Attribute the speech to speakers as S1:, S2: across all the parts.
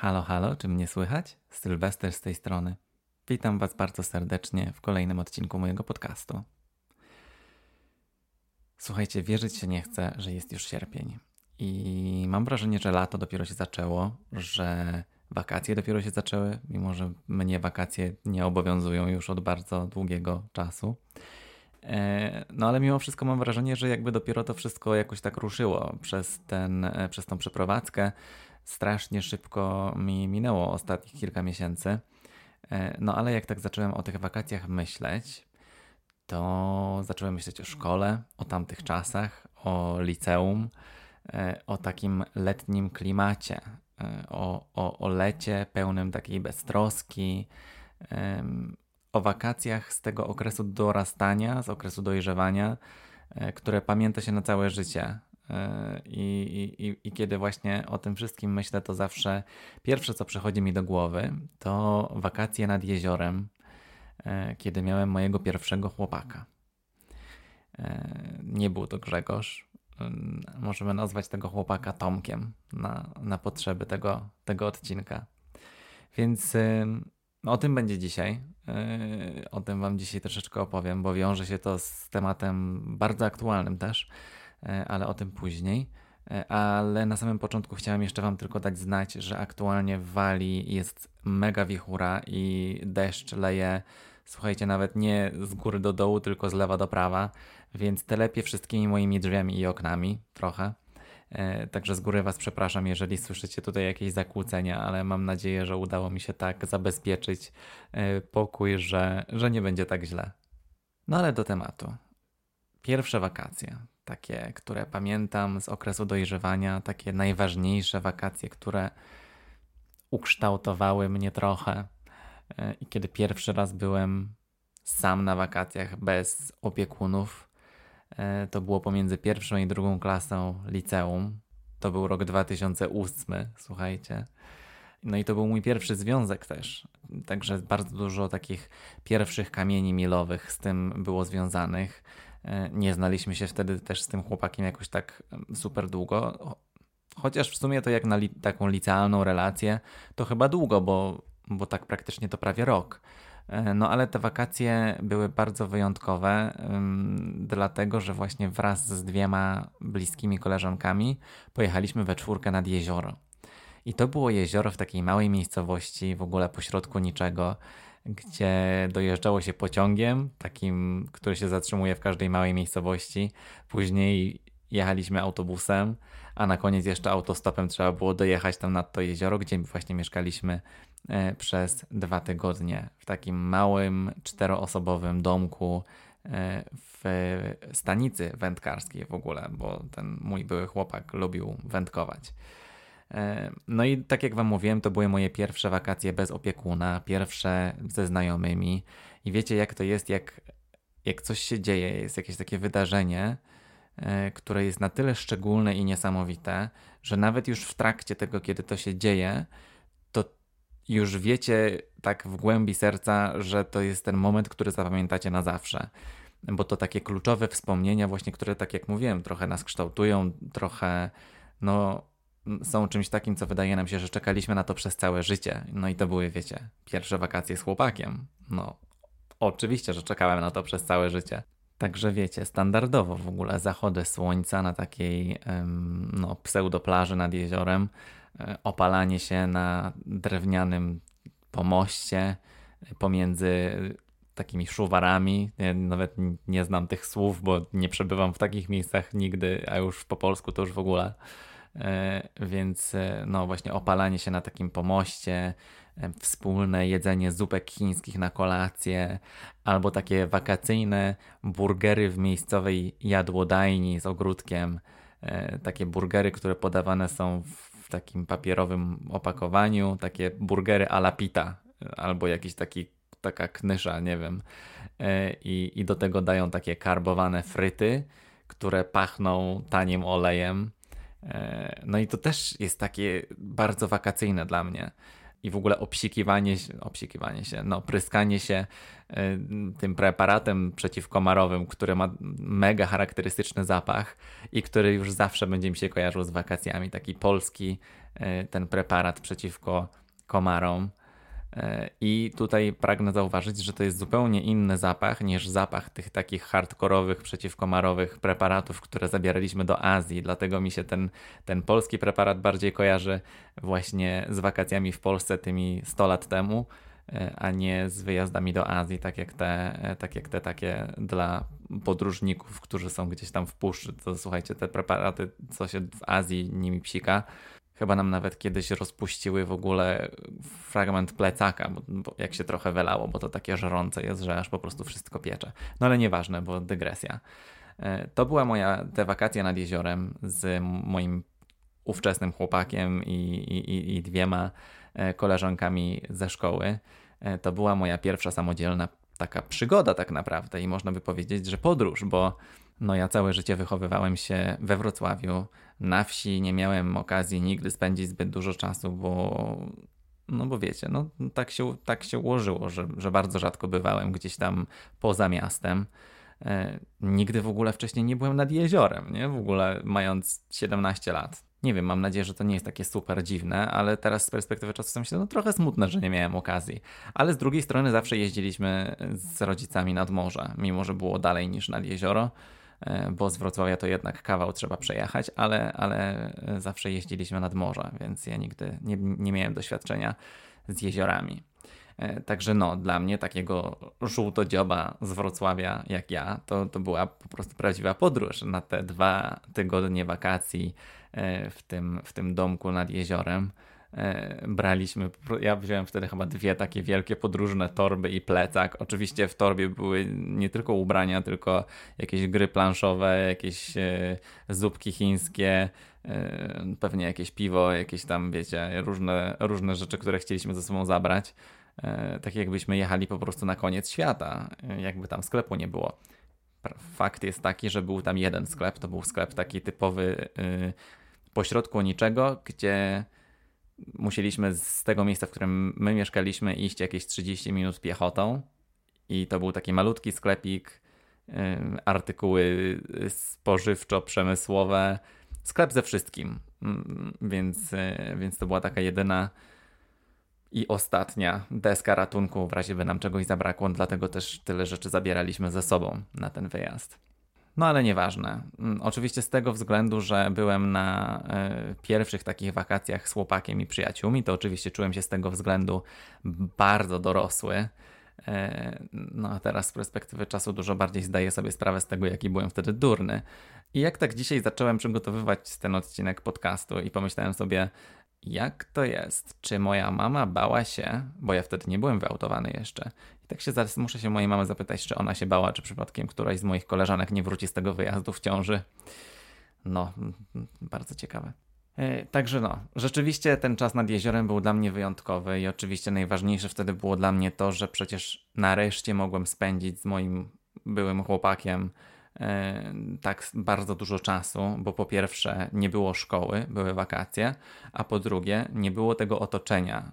S1: Halo, halo, czy mnie słychać? Sylwester z tej strony. Witam Was bardzo serdecznie w kolejnym odcinku mojego podcastu. Słuchajcie, wierzyć się nie chcę, że jest już sierpień. I mam wrażenie, że lato dopiero się zaczęło, że wakacje dopiero się zaczęły, mimo że mnie wakacje nie obowiązują już od bardzo długiego czasu. E, no ale mimo wszystko mam wrażenie, że jakby dopiero to wszystko jakoś tak ruszyło przez, ten, e, przez tą przeprowadzkę. Strasznie szybko mi minęło ostatnich kilka miesięcy. E, no ale jak tak zacząłem o tych wakacjach myśleć, to zacząłem myśleć o szkole, o tamtych czasach, o liceum, o takim letnim klimacie, o, o, o lecie pełnym takiej beztroski, o wakacjach z tego okresu dorastania, z okresu dojrzewania, e, które pamięta się na całe życie. E, I, i, I kiedy właśnie o tym wszystkim myślę, to zawsze pierwsze, co przychodzi mi do głowy, to wakacje nad jeziorem, e, kiedy miałem mojego pierwszego chłopaka. Nie był to Grzegorz. Możemy nazwać tego chłopaka Tomkiem na, na potrzeby tego, tego odcinka. Więc o tym będzie dzisiaj. O tym Wam dzisiaj troszeczkę opowiem, bo wiąże się to z tematem bardzo aktualnym też, ale o tym później. Yy, ale na samym początku chciałem jeszcze Wam tylko dać znać, że aktualnie w Walii jest mega wichura i deszcz leje, słuchajcie, nawet nie z góry do dołu, tylko z lewa do prawa, więc telepie wszystkimi moimi drzwiami i oknami trochę. E, także z góry Was przepraszam, jeżeli słyszycie tutaj jakieś zakłócenia, ale mam nadzieję, że udało mi się tak zabezpieczyć e, pokój, że, że nie będzie tak źle. No ale do tematu. Pierwsze wakacje, takie, które pamiętam z okresu dojrzewania, takie najważniejsze wakacje, które ukształtowały mnie trochę. E, I kiedy pierwszy raz byłem sam na wakacjach bez opiekunów, E, to było pomiędzy pierwszą i drugą klasą liceum. To był rok 2008, słuchajcie. No i to był mój pierwszy związek też. Także bardzo dużo takich pierwszych kamieni milowych z tym było związanych. E, nie znaliśmy się wtedy też z tym chłopakiem jakoś tak super długo. Chociaż w sumie to jak na li taką licealną relację, to chyba długo, bo, bo tak praktycznie to prawie rok. E, no ale te wakacje były bardzo wyjątkowe, dlatego że właśnie wraz z dwiema bliskimi koleżankami pojechaliśmy we czwórkę nad jezioro. I to było jezioro w takiej małej miejscowości, w ogóle pośrodku niczego, gdzie dojeżdżało się pociągiem, takim, który się zatrzymuje w każdej małej miejscowości. Później jechaliśmy autobusem, a na koniec jeszcze autostopem trzeba było dojechać tam nad to jezioro, gdzie właśnie mieszkaliśmy E, przez dwa tygodnie w takim małym, czteroosobowym domku e, w stanicy wędkarskiej w ogóle, bo ten mój były chłopak lubił wędkować. E, no i tak jak Wam mówiłem, to były moje pierwsze wakacje bez opiekuna, pierwsze ze znajomymi. I wiecie, jak to jest, jak, jak coś się dzieje, jest jakieś takie wydarzenie, które jest na tyle szczególne i niesamowite, że nawet już w trakcie tego, kiedy to się dzieje, już wiecie tak w głębi serca, że to jest ten moment, który zapamiętacie na zawsze. Bo to takie kluczowe wspomnienia, właśnie, które, tak jak mówiłem, trochę nas kształtują, trochę no, są czymś takim, co wydaje nam się, że czekaliśmy na to przez całe życie. No i to były, wiecie, pierwsze wakacje z chłopakiem. No, oczywiście, że czekałem na to przez całe życie. Także wiecie, standardowo w ogóle zachody słońca na takiej no, pseudoplaży nad jeziorem E, opalanie się na drewnianym pomoście pomiędzy takimi szuwarami. Ja nawet nie znam tych słów, bo nie przebywam w takich miejscach nigdy, a już po polsku to już w ogóle. E, więc e, no właśnie opalanie się na takim pomoście, wspólne jedzenie zupek chińskich na kolację, albo takie wakacyjne burgery w miejscowej jadłodajni z ogródkiem. Takie burgery, które podawane są w takim papierowym opakowaniu, takie burgery la pita albo jakiś taki taka knysza, nie wiem. E, I, I do tego dają takie karbowane fryty, które pachną tanim olejem. E, no i to też jest takie bardzo wakacyjne dla mnie i w ogóle obsikiwanie, obsikiwanie się, no pryskanie się y, tym preparatem przeciwkomarowym, który ma mega charakterystyczny zapach i który już zawsze będzie mi się kojarzył z wakacjami, taki polski, ten preparat przeciwko komarom. E, I tutaj pragnę zauważyć, że to jest zupełnie inny zapach niż zapach tych takich hardkorowych, przeciwkomarowych preparatów, które zabieraliśmy do Azji. Dlatego mi się ten, ten polski preparat bardziej kojarzy właśnie z wakacjami w Polsce tymi 100 lat temu, e, a nie z wyjazdami do Azji, tak jak te, e, tak jak te takie dla podróżników, którzy są gdzieś tam w puszczy. To słuchajcie, te preparaty, co się w Azji nimi psika Chyba nam nawet kiedyś rozpuściły w ogóle fragment plecaka, bo, bo, jak się trochę welało, bo to takie żerące jest, że aż po prostu wszystko piecze. No ale nieważne, bo dygresja. E, to była moja te wakacje nad jeziorem z moim ówczesnym chłopakiem i, i, i dwiema e, koleżankami ze szkoły. E, to była moja pierwsza samodzielna taka przygoda tak naprawdę i można by powiedzieć, że podróż, bo no ja całe życie wychowywałem się we Wrocławiu, na wsi, nie miałem okazji nigdy spędzić zbyt dużo czasu, bo no bo wiecie, no tak się, tak się ułożyło, że, że bardzo rzadko bywałem gdzieś tam poza miastem. E, nigdy w ogóle wcześniej nie byłem nad jeziorem, nie? W ogóle mając 17 lat. Nie wiem, mam nadzieję, że to nie jest takie super dziwne, ale teraz z perspektywy czasu sobie myślę, no trochę smutne, że nie miałem okazji. Ale z drugiej strony zawsze jeździliśmy z rodzicami nad morze, mimo że było dalej niż nad jezioro. E, bo z Wrocławia to jednak kawał trzeba przejechać, ale, ale zawsze jeździliśmy nad morze, więc ja nigdy nie, nie miałem doświadczenia z jeziorami. E, także no, dla mnie takiego żółtodzioba z Wrocławia jak ja, to, to była po prostu prawdziwa podróż na te dwa tygodnie wakacji e, w tym, w tym domku nad jeziorem. E, braliśmy, ja wziąłem wtedy chyba dwie takie wielkie podróżne torby i plecak. Oczywiście w torbie były nie tylko ubrania, tylko jakieś gry planszowe, jakieś e, zupki chińskie, e, pewnie jakieś piwo, jakieś tam, wiecie, różne, różne rzeczy, które chcieliśmy ze sobą zabrać. Tak jakbyśmy jechali po prostu na koniec świata, jakby tam sklepu nie było. Fakt jest taki, że był tam jeden sklep, to był sklep taki typowy pośrodku niczego, gdzie musieliśmy z tego miejsca, w którym my mieszkaliśmy, iść jakieś 30 minut piechotą. I to był taki malutki sklepik, artykuły spożywczo-przemysłowe, sklep ze wszystkim. Mm, więc, y, więc to była taka jedyna i ostatnia deska ratunku w razie by nam czegoś zabrakło, dlatego też tyle rzeczy zabieraliśmy ze sobą na ten wyjazd. No ale nieważne. Mm, oczywiście z tego względu, że byłem na y, pierwszych takich wakacjach z chłopakiem i przyjaciółmi, to oczywiście czułem się z tego względu bardzo dorosły. E, no a teraz z perspektywy czasu dużo bardziej zdaję sobie sprawę z tego, jaki byłem wtedy durny. I jak tak dzisiaj zacząłem przygotowywać ten odcinek podcastu i pomyślałem sobie, jak to jest? Czy moja mama bała się, bo ja wtedy nie byłem wyautowany jeszcze, tak się zaraz muszę się mojej mamy zapytać, czy ona się bała, czy przypadkiem któraś z moich koleżanek nie wróci z tego wyjazdu w ciąży. No, bardzo ciekawe. E, także no, rzeczywiście ten czas nad jeziorem był dla mnie wyjątkowy i oczywiście najważniejsze wtedy było dla mnie to, że przecież nareszcie mogłem spędzić z moim byłym chłopakiem tak bardzo dużo czasu, bo po pierwsze nie było szkoły, były wakacje, a po drugie nie było tego otoczenia,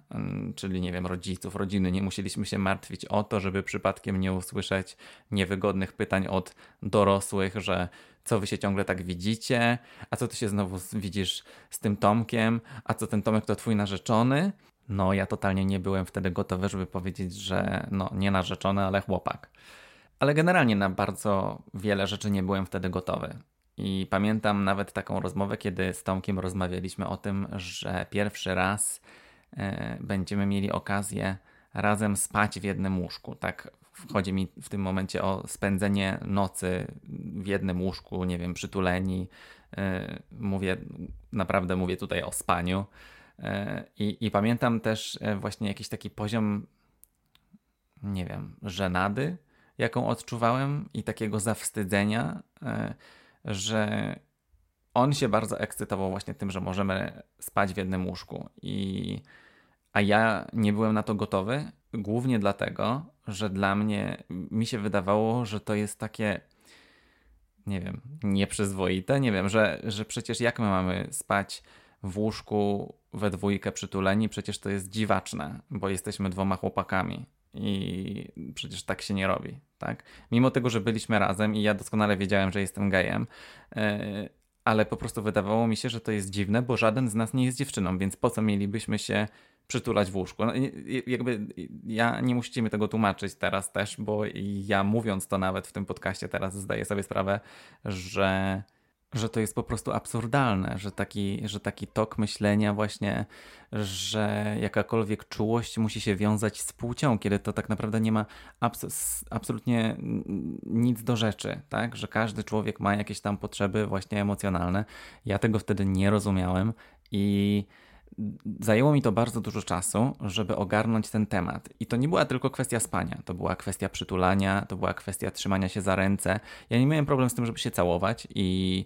S1: czyli nie wiem, rodziców, rodziny. Nie musieliśmy się martwić o to, żeby przypadkiem nie usłyszeć niewygodnych pytań od dorosłych, że co wy się ciągle tak widzicie, a co ty się znowu widzisz z tym Tomkiem, a co ten Tomek to twój narzeczony. No, ja totalnie nie byłem wtedy gotowy, żeby powiedzieć, że no, nie narzeczony, ale chłopak. Ale generalnie na bardzo wiele rzeczy nie byłem wtedy gotowy. I pamiętam nawet taką rozmowę, kiedy z Tomkiem rozmawialiśmy o tym, że pierwszy raz e, będziemy mieli okazję razem spać w jednym łóżku. Tak wchodzi mi w tym momencie o spędzenie nocy w jednym łóżku, nie wiem, przytuleni. E, mówię, naprawdę mówię tutaj o spaniu. E, I, I pamiętam też właśnie jakiś taki poziom, nie wiem, żenady, jaką odczuwałem i takiego zawstydzenia, e, że on się bardzo ekscytował właśnie tym, że możemy spać w jednym łóżku. I, a ja nie byłem na to gotowy, głównie dlatego, że dla mnie mi się wydawało, że to jest takie nie wiem, nieprzyzwoite, nie wiem, że, że przecież jak my mamy spać w łóżku we dwójkę przytuleni, przecież to jest dziwaczne, bo jesteśmy dwoma chłopakami. I przecież tak się nie robi, tak? Mimo tego, że byliśmy razem i ja doskonale wiedziałem, że jestem gejem, e, ale po prostu wydawało mi się, że to jest dziwne, bo żaden z nas nie jest dziewczyną, więc po co mielibyśmy się przytulać w łóżku? No, jakby ja nie musicie mi tego tłumaczyć teraz też, bo ja mówiąc to nawet w tym podcaście teraz zdaję sobie sprawę, że że to jest po prostu absurdalne, że taki, że taki tok myślenia właśnie, że jakakolwiek czułość musi się wiązać z płcią, kiedy to tak naprawdę nie ma abs absolutnie nic do rzeczy, tak? Że każdy człowiek ma jakieś tam potrzeby właśnie emocjonalne. Ja tego wtedy nie rozumiałem i Zajęło mi to bardzo dużo czasu, żeby ogarnąć ten temat. I to nie była tylko kwestia spania, to była kwestia przytulania, to była kwestia trzymania się za ręce. Ja nie miałem problemu z tym, żeby się całować i,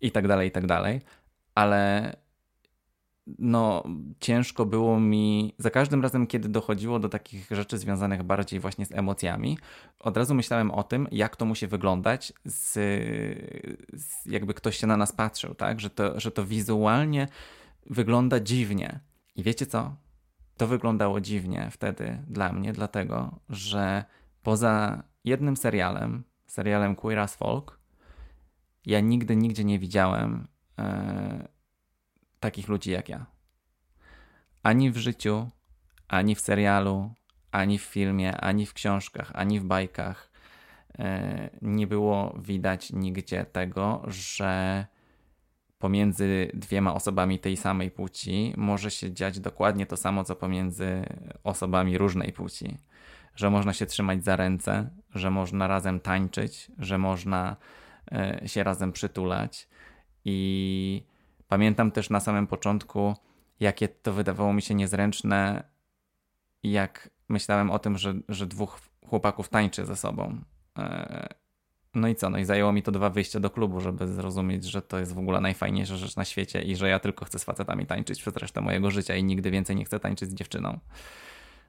S1: i tak dalej, i tak dalej, ale no, ciężko było mi za każdym razem, kiedy dochodziło do takich rzeczy związanych bardziej właśnie z emocjami, od razu myślałem o tym, jak to musi wyglądać, z, z jakby ktoś się na nas patrzył, tak? Że to, że to wizualnie wygląda dziwnie. I wiecie co? To wyglądało dziwnie wtedy dla mnie, dlatego że poza jednym serialem, serialem Queer as Folk, ja nigdy, nigdzie nie widziałem e, takich ludzi jak ja. Ani w życiu, ani w serialu, ani w filmie, ani w książkach, ani w bajkach e, nie było widać nigdzie tego, że pomiędzy dwiema osobami tej samej płci może się dziać dokładnie to samo, co pomiędzy osobami różnej płci. Że można się trzymać za ręce, że można razem tańczyć, że można e, się razem przytulać. I pamiętam też na samym początku, jakie to wydawało mi się niezręczne, jak myślałem o tym, że, że dwóch chłopaków tańczy ze sobą. E, no i co? No i zajęło mi to dwa wyjścia do klubu, żeby zrozumieć, że to jest w ogóle najfajniejsza rzecz na świecie i że ja tylko chcę z facetami tańczyć przez resztę mojego życia i nigdy więcej nie chcę tańczyć z dziewczyną.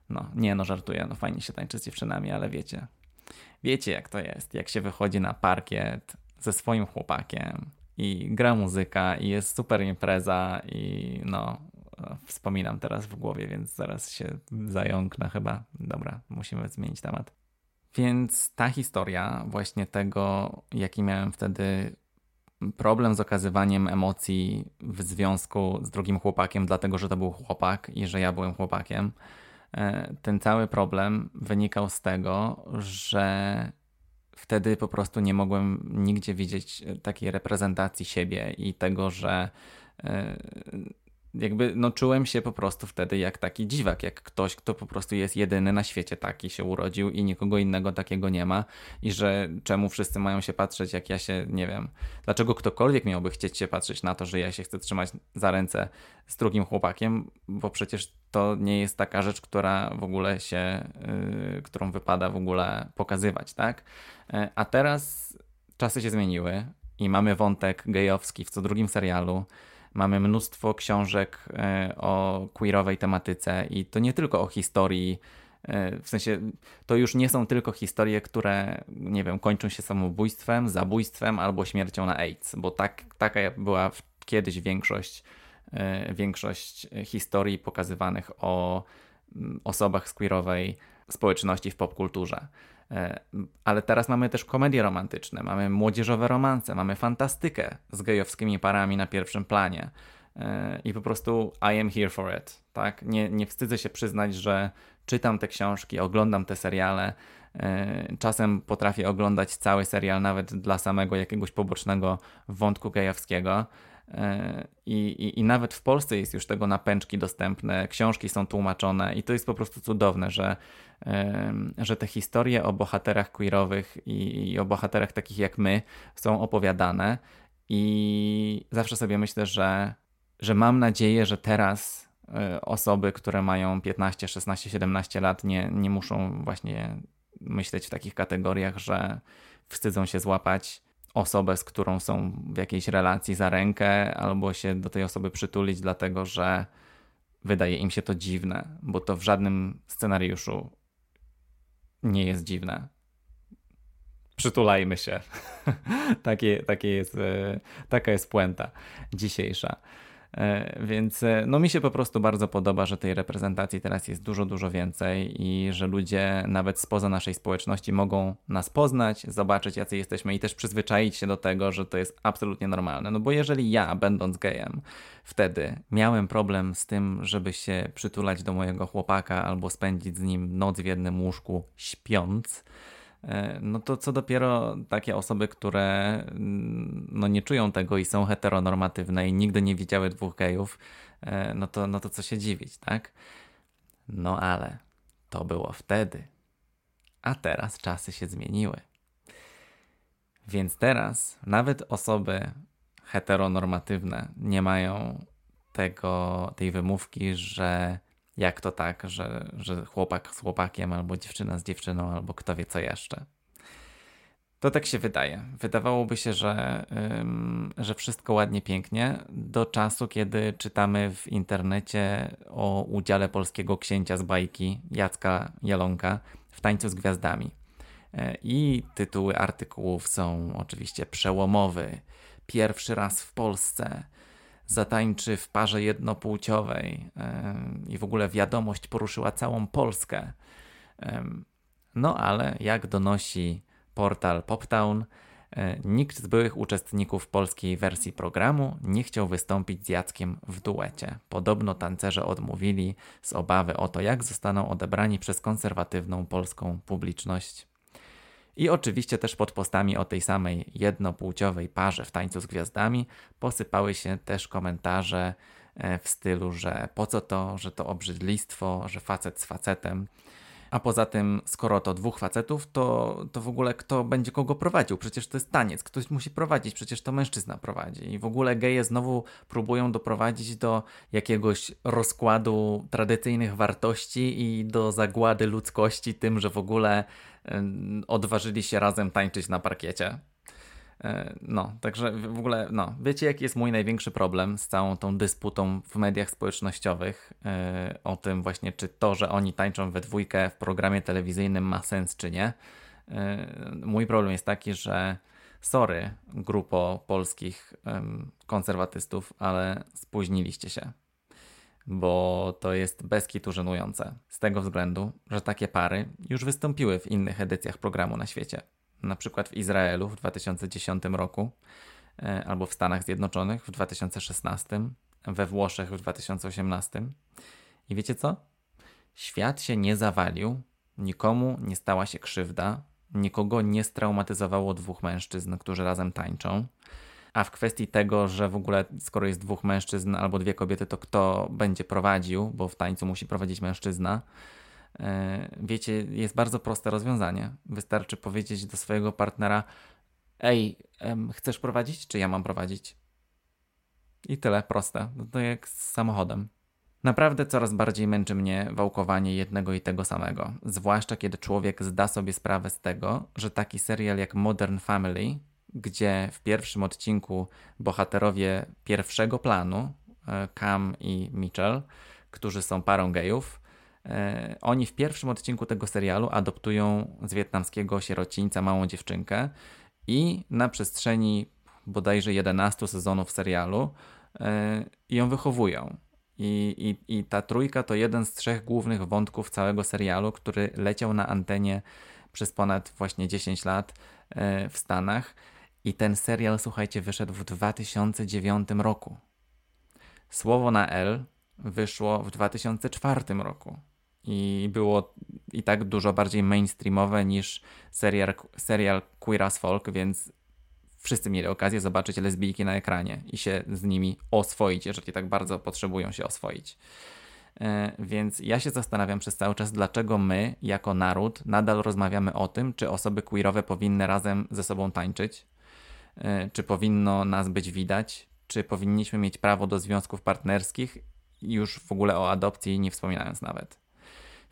S1: No, nie no, żartuję, no fajnie się tańczy z dziewczynami, ale wiecie. Wiecie jak to jest, jak się wychodzi na parkiet ze swoim chłopakiem i gra muzyka i jest super impreza i no, wspominam teraz w głowie, więc zaraz się zająknę chyba. Dobra, musimy zmienić temat. Więc ta historia właśnie tego, jaki miałem wtedy problem z okazywaniem emocji w związku z drugim chłopakiem, dlatego że to był chłopak i że ja byłem chłopakiem. E, ten cały problem wynikał z tego, że wtedy po prostu nie mogłem nigdzie widzieć takiej reprezentacji siebie i tego, że e, jakby no czułem się po prostu wtedy jak taki dziwak, jak ktoś, kto po prostu jest jedyny na świecie taki się urodził i nikogo innego takiego nie ma i że czemu wszyscy mają się patrzeć jak ja się, nie wiem, dlaczego ktokolwiek miałby chcieć się patrzeć na to, że ja się chcę trzymać za ręce z drugim chłopakiem, bo przecież to nie jest taka rzecz, która w ogóle się, yy, którą wypada w ogóle pokazywać, tak? Yy, a teraz czasy się zmieniły i mamy wątek gejowski w co drugim serialu, Mamy mnóstwo książek e, o queerowej tematyce i to nie tylko o historii. E, w sensie, to już nie są tylko historie, które, nie wiem, kończą się samobójstwem, zabójstwem albo śmiercią na AIDS, bo tak, taka była kiedyś większość, e, większość historii pokazywanych o mm, osobach z queerowej społeczności w popkulturze. E, ale teraz mamy też komedie romantyczne, mamy młodzieżowe romanse, mamy fantastykę z gejowskimi parami na pierwszym planie. E, I po prostu I am here for it. Tak? Nie, nie wstydzę się przyznać, że czytam te książki, oglądam te seriale. E, czasem potrafię oglądać cały serial nawet dla samego jakiegoś pobocznego wątku gejowskiego. I, i, I, nawet w Polsce jest już tego napęczki dostępne, książki są tłumaczone i to jest po prostu cudowne, że, że te historie o bohaterach queerowych i, i o bohaterach takich jak my są opowiadane. I zawsze sobie myślę, że, że mam nadzieję, że teraz e, osoby, które mają 15, 16, 17 lat, nie, nie muszą właśnie myśleć w takich kategoriach, że wstydzą się złapać osobę, z którą są w jakiejś relacji za rękę, albo się do tej osoby przytulić, dlatego że wydaje im się to dziwne, bo to w żadnym scenariuszu nie jest dziwne. Przytulajmy się. takie, takie jest, e, taka jest puenta dzisiejsza. E, więc e, no mi się po prostu bardzo podoba, że tej reprezentacji teraz jest dużo, dużo więcej i że ludzie nawet spoza naszej społeczności mogą nas poznać, zobaczyć jacy jesteśmy i też przyzwyczaić się do tego, że to jest absolutnie normalne. No bo jeżeli ja, będąc gejem, wtedy miałem problem z tym, żeby się przytulać do mojego chłopaka albo spędzić z nim noc w jednym łóżku śpiąc, no to co dopiero takie osoby, które mm, no nie czują tego i są heteronormatywne i nigdy nie widziały dwóch gejów, e, no to, no to co się dziwić, tak? No ale to było wtedy. A teraz czasy się zmieniły. Więc teraz nawet osoby heteronormatywne nie mają tego, tej wymówki, że jak to tak, że, że chłopak z chłopakiem, albo dziewczyna z dziewczyną, albo kto wie co jeszcze. To tak się wydaje. Wydawałoby się, że, ym, że wszystko ładnie, pięknie, do czasu, kiedy czytamy w internecie o udziale polskiego księcia z bajki Jacka Jelonka w Tańcu z Gwiazdami. E, I tytuły artykułów są oczywiście przełomowy. Pierwszy raz w Polsce zatańczy w parze jednopłciowej i w ogóle wiadomość poruszyła całą Polskę. No ale jak donosi portal Poptown, e, nikt z byłych uczestników polskiej wersji programu nie chciał wystąpić z Jackiem w duecie. Podobno tancerze odmówili z obawy o to, jak zostaną odebrani przez konserwatywną polską publiczność. I oczywiście też pod postami o tej samej jednopłciowej parze w tańcu z gwiazdami posypały się też komentarze e, w stylu, że po co to, że to obrzydlistwo, że facet z facetem. A poza tym, skoro to dwóch facetów, to, to w ogóle kto będzie kogo prowadził? Przecież to jest taniec, ktoś musi prowadzić, przecież to mężczyzna prowadzi. I w ogóle geje znowu próbują doprowadzić do jakiegoś rozkładu tradycyjnych wartości i do zagłady ludzkości tym, że w ogóle odważyli się razem tańczyć na parkiecie. E, no, także w ogóle, no, wiecie jaki jest mój największy problem z całą tą dysputą w mediach społecznościowych e, o tym właśnie, czy to, że oni tańczą we dwójkę w programie telewizyjnym ma sens, czy nie. E, mój problem jest taki, że sorry, grupo polskich konserwatystów, ale spóźniliście się bo to jest bez żenujące. Z tego względu, że takie pary już wystąpiły w innych edycjach programu na świecie. Na przykład w Izraelu w 2010 roku, e, albo w Stanach Zjednoczonych w 2016, we Włoszech w 2018. I wiecie co? Świat się nie zawalił, nikomu nie stała się krzywda, nikogo nie straumatyzowało dwóch mężczyzn, którzy razem tańczą. A w kwestii tego, że w ogóle skoro jest dwóch mężczyzn albo dwie kobiety, to kto będzie prowadził, bo w tańcu musi prowadzić mężczyzna. E, wiecie, jest bardzo proste rozwiązanie. Wystarczy powiedzieć do swojego partnera: Ej, chcesz prowadzić, czy ja mam prowadzić? I tyle, proste. No to jak z samochodem. Naprawdę coraz bardziej męczy mnie wałkowanie jednego i tego samego. Zwłaszcza kiedy człowiek zda sobie sprawę z tego, że taki serial jak Modern Family gdzie w pierwszym odcinku bohaterowie pierwszego planu, e, Cam i Mitchell, którzy są parą gejów, oni w pierwszym odcinku tego serialu adoptują z wietnamskiego sierocińca małą dziewczynkę i na przestrzeni bodajże 11 sezonów serialu e, ją wychowują. I, i, I ta trójka to jeden z trzech głównych wątków całego serialu, który leciał na antenie przez ponad właśnie 10 lat w Stanach. I ten serial, słuchajcie, wyszedł w 2009 roku. Słowo na L wyszło w 2004 roku. I było i tak dużo bardziej mainstreamowe niż serial, serial Queer as Folk, więc wszyscy mieli okazję zobaczyć lesbijki na ekranie i się z nimi oswoić, jeżeli tak bardzo potrzebują się oswoić. E, więc ja się zastanawiam przez cały czas, dlaczego my, jako naród, nadal rozmawiamy o tym, czy osoby queerowe powinny razem ze sobą tańczyć, E, czy powinno nas być widać, czy powinniśmy mieć prawo do związków partnerskich, już w ogóle o adopcji nie wspominając nawet.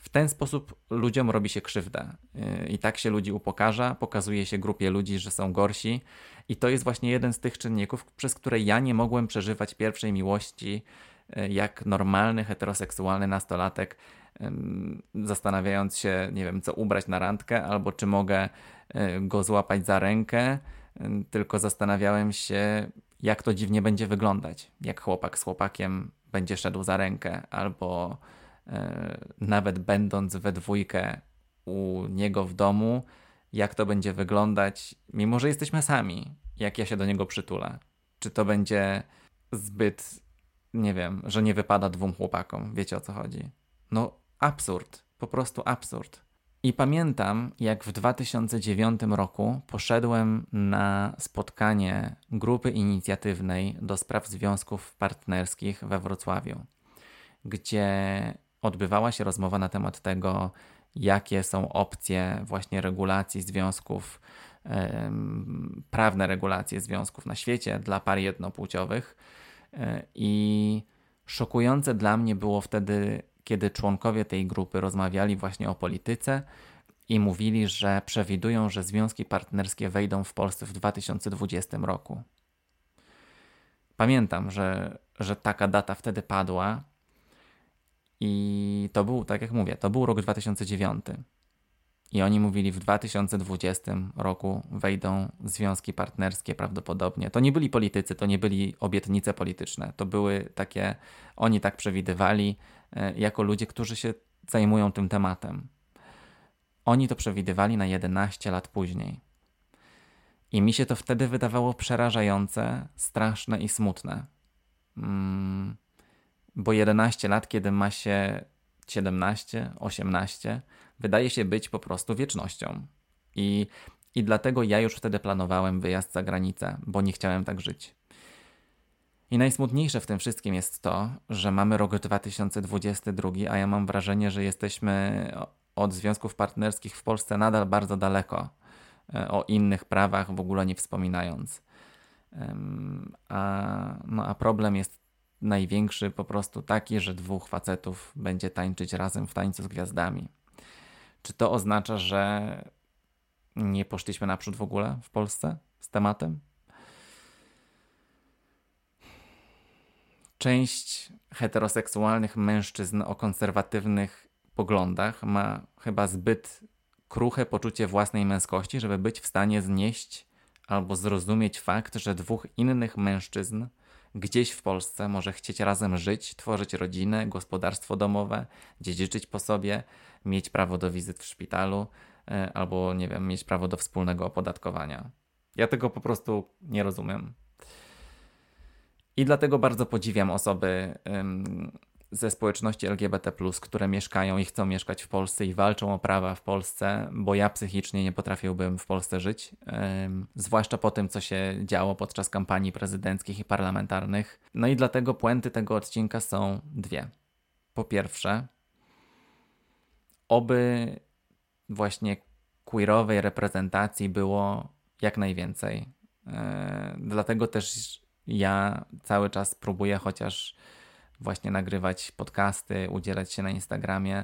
S1: W ten sposób ludziom robi się krzywda e, i tak się ludzi upokarza, pokazuje się grupie ludzi, że są gorsi, i to jest właśnie jeden z tych czynników, przez które ja nie mogłem przeżywać pierwszej miłości e, jak normalny heteroseksualny nastolatek, zastanawiając się, nie wiem, co ubrać na randkę, albo czy mogę go złapać za rękę. Tylko zastanawiałem się, jak to dziwnie będzie wyglądać, jak chłopak z chłopakiem będzie szedł za rękę, albo nawet będąc we dwójkę u niego w domu, jak to będzie wyglądać, mimo że jesteśmy sami, jak ja się do niego przytulę. Czy to będzie zbyt, nie wiem, że nie wypada dwóm chłopakom, wiecie o co chodzi? No, absurd, po prostu absurd. I pamiętam, jak w 2009 roku poszedłem na spotkanie grupy inicjatywnej do spraw związków partnerskich we Wrocławiu, gdzie odbywała się rozmowa na temat tego, jakie są opcje właśnie regulacji związków, prawne regulacje związków na świecie dla par jednopłciowych. E, I szokujące dla mnie było wtedy kiedy członkowie tej grupy rozmawiali właśnie o polityce i mówili, że przewidują, że związki partnerskie wejdą w Polsce w 2020 roku. Pamiętam, że, że taka data wtedy padła i to był, tak jak mówię, to był rok 2009. I oni mówili, w 2020 roku wejdą związki partnerskie prawdopodobnie. To nie byli politycy, to nie byli obietnice polityczne. To były takie, oni tak przewidywali, e, jako ludzie, którzy się zajmują tym tematem. Oni to przewidywali na 11 lat później. I mi się to wtedy wydawało przerażające, straszne i smutne. Mm, bo 11 lat, kiedy ma się 17, 18, wydaje się być po prostu wiecznością. I, I dlatego ja już wtedy planowałem wyjazd za granicę, bo nie chciałem tak żyć. I najsmutniejsze w tym wszystkim jest to, że mamy rok 2022, a ja mam wrażenie, że jesteśmy od związków partnerskich w Polsce nadal bardzo daleko, e, o innych prawach w ogóle nie wspominając. A, no, a problem jest największy po prostu taki, że dwóch facetów będzie tańczyć razem w tańcu z gwiazdami. Czy to oznacza, że nie poszliśmy naprzód w ogóle w Polsce z tematem? Część heteroseksualnych mężczyzn o konserwatywnych poglądach ma chyba zbyt kruche poczucie własnej męskości, żeby być w stanie znieść albo zrozumieć fakt, że dwóch innych mężczyzn gdzieś w Polsce może chcieć razem żyć, tworzyć rodzinę, gospodarstwo domowe, dziedziczyć po sobie, mieć prawo do wizyt w szpitalu e, albo, nie wiem, mieć prawo do wspólnego opodatkowania. Ja tego po prostu nie rozumiem. I dlatego bardzo podziwiam osoby ze społeczności LGBT, które mieszkają i chcą mieszkać w Polsce i walczą o prawa w Polsce, bo ja psychicznie nie potrafiłbym w Polsce żyć. zwłaszcza po tym, co się działo podczas kampanii prezydenckich i parlamentarnych. No i dlatego puenty tego odcinka są dwie. Po pierwsze, oby właśnie queerowej reprezentacji było jak najwięcej. E, dlatego też ja cały czas próbuję chociaż właśnie nagrywać podcasty, udzielać się na Instagramie.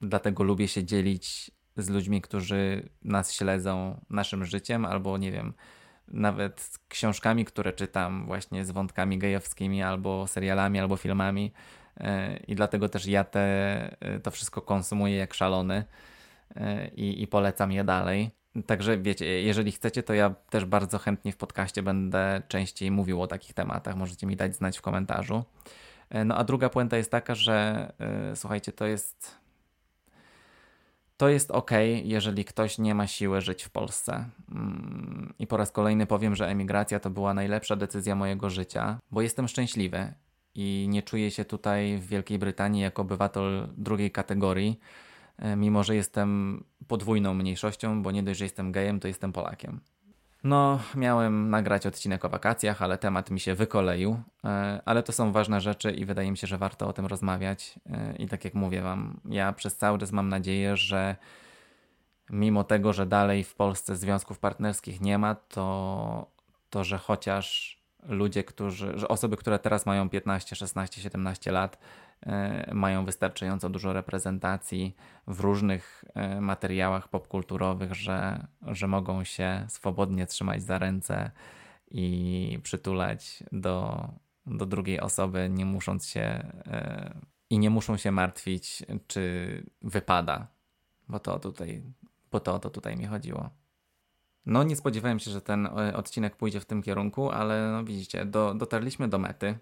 S1: Dlatego lubię się dzielić z ludźmi, którzy nas śledzą naszym życiem, albo nie wiem, nawet książkami, które czytam, właśnie z wątkami gejowskimi, albo serialami, albo filmami. E, I dlatego też ja te, to wszystko konsumuję jak szalony e, i, i polecam je dalej. Także wiecie, jeżeli chcecie, to ja też bardzo chętnie w podcaście będę częściej mówił o takich tematach. Możecie mi dać znać w komentarzu. E, no a druga puenta jest taka, że yy, słuchajcie, to jest. To jest ok, jeżeli ktoś nie ma siły żyć w Polsce. Yy, I po raz kolejny powiem, że emigracja to była najlepsza decyzja mojego życia, bo jestem szczęśliwy i nie czuję się tutaj w Wielkiej Brytanii jako obywatel drugiej kategorii mimo że jestem podwójną mniejszością, bo nie dość, że jestem gejem, to jestem Polakiem. No, miałem nagrać odcinek o wakacjach, ale temat mi się wykoleił, e, ale to są ważne rzeczy i wydaje mi się, że warto o tym rozmawiać. E, I tak jak mówię Wam, ja przez cały czas mam nadzieję, że mimo tego, że dalej w Polsce związków partnerskich nie ma, to, to że chociaż ludzie, którzy, że osoby, które teraz mają 15, 16, 17 lat, E, mają wystarczająco dużo reprezentacji w różnych e, materiałach popkulturowych, że, że mogą się swobodnie trzymać za ręce i przytulać do, do drugiej osoby, nie musząc się e, i nie muszą się martwić, czy wypada, bo to tutaj, bo to to tutaj mi chodziło. No, nie spodziewałem się, że ten e, odcinek pójdzie w tym kierunku, ale no widzicie, do, dotarliśmy do mety.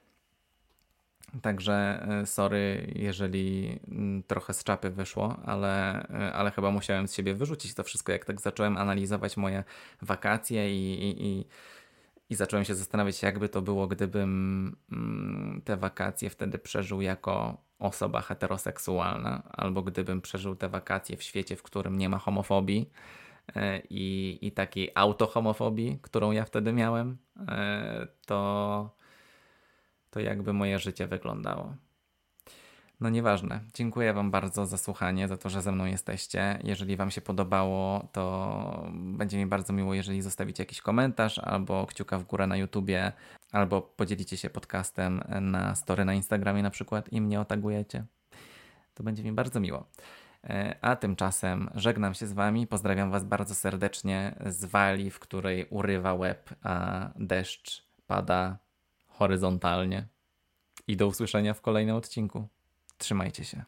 S1: Także e, sorry, jeżeli mm, trochę z czapy wyszło, ale, e, ale chyba musiałem z siebie wyrzucić to wszystko, jak tak zacząłem analizować moje wakacje i, i, i, i zacząłem się zastanawiać, jakby to było, gdybym mm, te wakacje wtedy przeżył jako osoba heteroseksualna, albo gdybym przeżył te wakacje w świecie, w którym nie ma homofobii i, i takiej autohomofobii, którą ja wtedy miałem, to to jakby moje życie wyglądało. No nieważne. Dziękuję Wam bardzo za słuchanie, za to, że ze mną jesteście. Jeżeli Wam się podobało, to będzie mi bardzo miło, jeżeli zostawicie jakiś komentarz albo kciuka w górę na YouTubie, albo podzielicie się podcastem na story na Instagramie na przykład i mnie otagujecie. To będzie mi bardzo miło. E, a tymczasem żegnam się z Wami. Pozdrawiam Was bardzo serdecznie z wali, w której urywa łeb, a deszcz pada horyzontalnie. I do usłyszenia w kolejnym odcinku. Trzymajcie się.